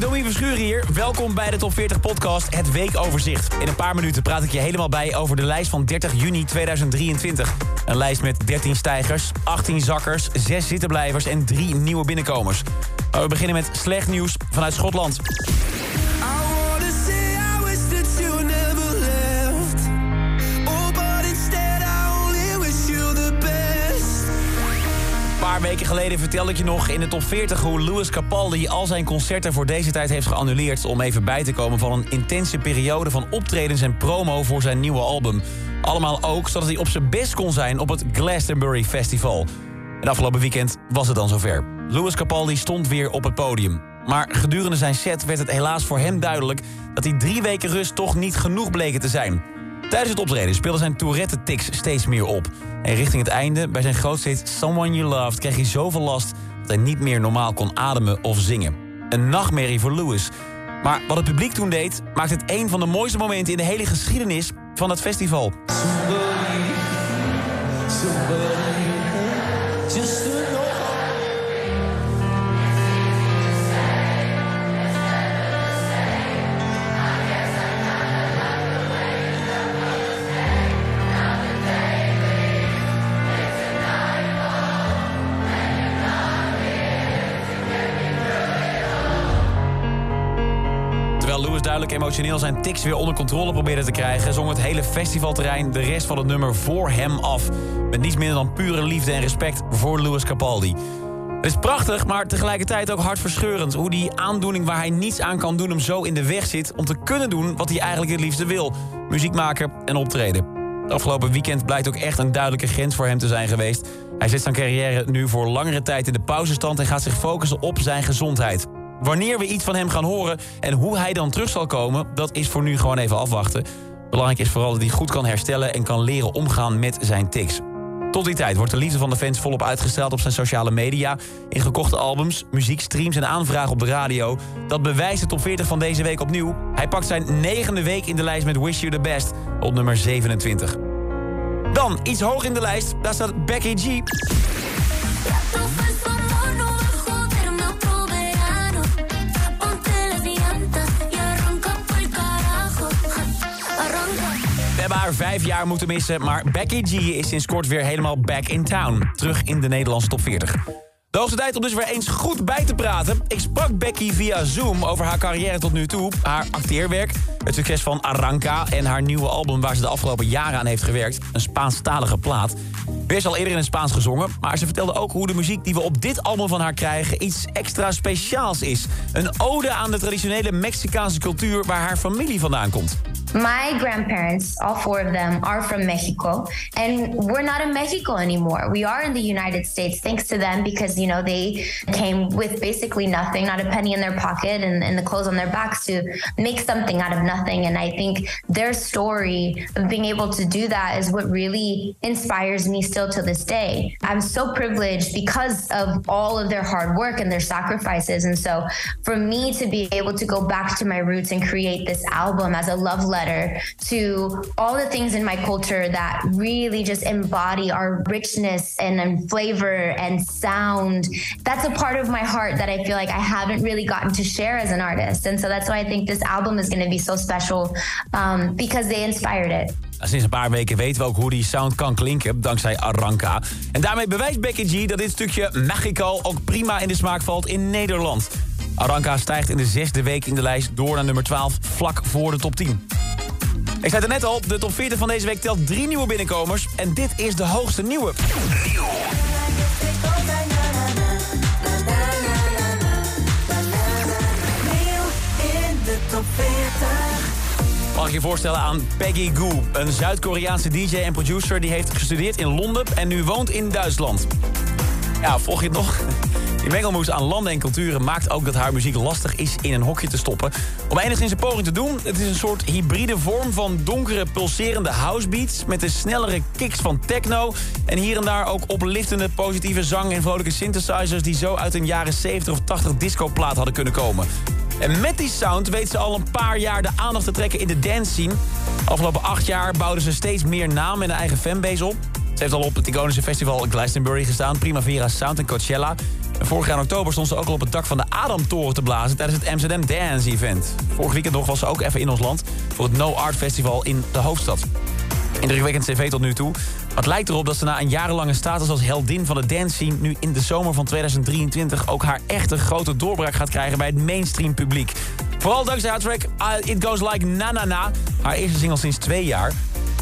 Domien Verschuren hier. Welkom bij de Top 40 podcast, het weekoverzicht. In een paar minuten praat ik je helemaal bij over de lijst van 30 juni 2023. Een lijst met 13 stijgers, 18 zakkers, 6 zittenblijvers en 3 nieuwe binnenkomers. We beginnen met slecht nieuws vanuit Schotland. Paar weken geleden vertelde ik je nog in de top 40 hoe Louis Capaldi al zijn concerten voor deze tijd heeft geannuleerd om even bij te komen van een intense periode van optredens en promo voor zijn nieuwe album. Allemaal ook zodat hij op zijn best kon zijn op het Glastonbury Festival. En afgelopen weekend was het dan zover. Louis Capaldi stond weer op het podium. Maar gedurende zijn set werd het helaas voor hem duidelijk dat die drie weken rust toch niet genoeg bleken te zijn. Tijdens het optreden speelde zijn Tourette-tics steeds meer op. En richting het einde, bij zijn grootste hit Someone You Loved... kreeg hij zoveel last dat hij niet meer normaal kon ademen of zingen. Een nachtmerrie voor Lewis. Maar wat het publiek toen deed, maakt het een van de mooiste momenten... in de hele geschiedenis van het festival. Terwijl Lewis duidelijk emotioneel zijn tics weer onder controle probeerde te krijgen... zong het hele festivalterrein de rest van het nummer voor hem af. Met niets minder dan pure liefde en respect voor Louis Capaldi. Het is prachtig, maar tegelijkertijd ook hartverscheurend... hoe die aandoening waar hij niets aan kan doen hem zo in de weg zit... om te kunnen doen wat hij eigenlijk het liefste wil. Muziek maken en optreden. Het afgelopen weekend blijkt ook echt een duidelijke grens voor hem te zijn geweest. Hij zet zijn carrière nu voor langere tijd in de pauzestand... en gaat zich focussen op zijn gezondheid. Wanneer we iets van hem gaan horen en hoe hij dan terug zal komen... dat is voor nu gewoon even afwachten. Belangrijk is vooral dat hij goed kan herstellen... en kan leren omgaan met zijn tics. Tot die tijd wordt de liefde van de fans volop uitgesteld op zijn sociale media... in gekochte albums, muziekstreams en aanvragen op de radio. Dat bewijst de top 40 van deze week opnieuw. Hij pakt zijn negende week in de lijst met Wish You The Best op nummer 27. Dan, iets hoog in de lijst, daar staat Becky G. hebben haar vijf jaar moeten missen, maar Becky G is sinds kort weer helemaal back in town. Terug in de Nederlandse top 40. De hoogste tijd om dus weer eens goed bij te praten. Ik sprak Becky via Zoom over haar carrière tot nu toe, haar acteerwerk, het succes van Arranca en haar nieuwe album waar ze de afgelopen jaren aan heeft gewerkt, een Spaanstalige plaat. Weer al eerder in het Spaans gezongen, maar ze vertelde ook hoe de muziek die we op dit album van haar krijgen iets extra speciaals is. Een ode aan de traditionele Mexicaanse cultuur waar haar familie vandaan komt. My grandparents, all four of them, are from Mexico, and we're not in Mexico anymore. We are in the United States, thanks to them, because you know they came with basically nothing, not a penny in their pocket, and, and the clothes on their backs to make something out of nothing. And I think their story of being able to do that is what really inspires me still to this day. I'm so privileged because of all of their hard work and their sacrifices, and so for me to be able to go back to my roots and create this album as a love letter to all the things in my culture that really just embody our richness and, and flavor and sound. That's a part of my heart that I feel like I haven't really gotten to share as an artist. And so that's why I think this album is going to be so special um, because they inspired it. Sinds een paar weken weten we ook hoe die sound kan klinken, dankzij Arranca. En daarmee bewijst Becky G dat dit stukje Magical ook prima in de smaak valt in Nederland. Arranca stijgt in de zesde week in de lijst door naar nummer 12, vlak voor de top 10. Ik zei het net al, de top 40 van deze week telt drie nieuwe binnenkomers. En dit is de hoogste nieuwe. Mag ik je voorstellen aan Peggy Goo, een Zuid-Koreaanse DJ en producer... die heeft gestudeerd in Londen en nu woont in Duitsland. Ja, volg je het nog? Die mengelmoes aan landen en culturen maakt ook dat haar muziek lastig is in een hokje te stoppen. Om enigszins een poging te doen, het is een soort hybride vorm van donkere pulserende housebeats... met de snellere kicks van techno en hier en daar ook oplichtende positieve zang... en vrolijke synthesizers die zo uit een jaren 70 of 80 discoplaat hadden kunnen komen. En met die sound weet ze al een paar jaar de aandacht te trekken in de dance scene. Afgelopen acht jaar bouwden ze steeds meer naam en een eigen fanbase op. Ze heeft al op het iconische festival Glastonbury gestaan, Primavera Sound en Coachella. Vorig jaar in oktober stond ze ook al op het dak van de Adamtoren te blazen... tijdens het Amsterdam Dance Event. Vorig weekend nog was ze ook even in ons land... voor het No Art Festival in de hoofdstad. Indrukwekkend cv tot nu toe. Het lijkt erop dat ze na een jarenlange status als heldin van de dance scene... nu in de zomer van 2023 ook haar echte grote doorbraak gaat krijgen... bij het mainstream publiek. Vooral dankzij haar track uh, It Goes Like Na Na Na. Haar eerste single sinds twee jaar.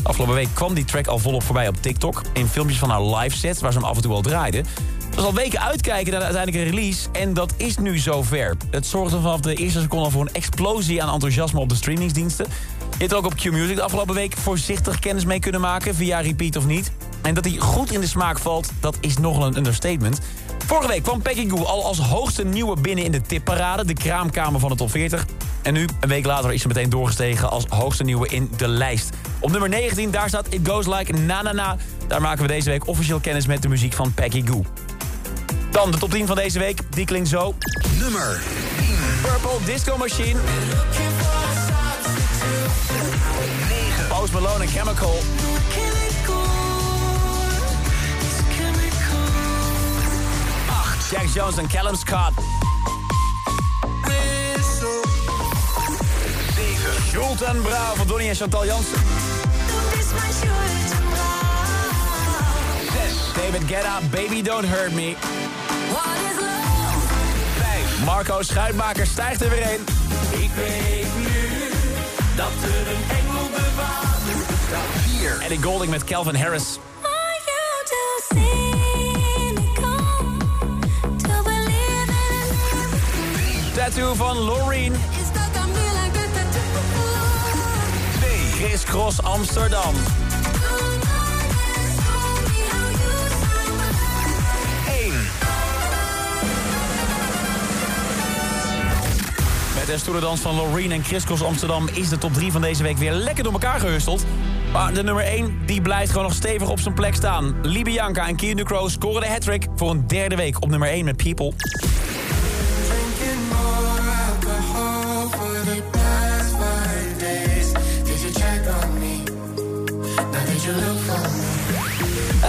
Afgelopen week kwam die track al volop voorbij op TikTok... in filmpjes van haar live sets waar ze hem af en toe al draaide. Was al weken uitkijken naar de uiteindelijke release en dat is nu zover. Het zorgde vanaf de eerste seconde voor een explosie aan enthousiasme op de streamingsdiensten. Je hebt ook op Q-Music de afgelopen week voorzichtig kennis mee kunnen maken, via repeat of niet. En dat hij goed in de smaak valt, dat is nogal een understatement. Vorige week kwam Peggy Goo al als hoogste nieuwe binnen in de tipparade, de kraamkamer van de top 40. En nu, een week later, is ze meteen doorgestegen als hoogste nieuwe in de lijst. Op nummer 19, daar staat It Goes Like Na Na Na. Daar maken we deze week officieel kennis met de muziek van Peggy Goo. Dan de top 10 van deze week, die klinkt zo. Nummer Purple Disco Machine. Post Malone Chemical. Jack Jones en Callum Scott. 7. Schult en Brouw van Donny en Chantal Jansen. 6. David Guetta, Baby Don't Hurt Me. 5. Marco Schuitmaker stijgt er weer in. Ik weet nu dat er een engel bewaart. 4. Ellie Golding met Calvin Harris. Tattoo van Loreen. 2. Chris Cross Amsterdam. De stoelendans van Loreen en Chris Amsterdam... is de top 3 van deze week weer lekker door elkaar gehusteld. Maar de nummer 1 die blijft gewoon nog stevig op zijn plek staan. Libianca en Kian scoren de hat voor een derde week op nummer 1 met People.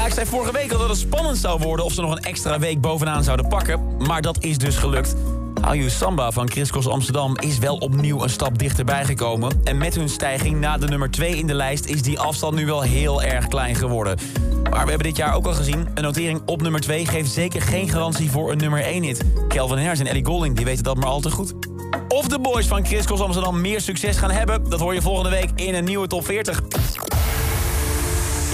Ik zei vorige week al dat het spannend zou worden of ze nog een extra week bovenaan zouden pakken. Maar dat is dus gelukt. You Samba van Chris Cross Amsterdam is wel opnieuw een stap dichterbij gekomen. En met hun stijging naar de nummer 2 in de lijst is die afstand nu wel heel erg klein geworden. Maar we hebben dit jaar ook al gezien, een notering op nummer 2 geeft zeker geen garantie voor een nummer 1 hit. Kelvin Harris en Ellie Golding die weten dat maar al te goed. Of de boys van Chris Cross Amsterdam meer succes gaan hebben, dat hoor je volgende week in een nieuwe top 40.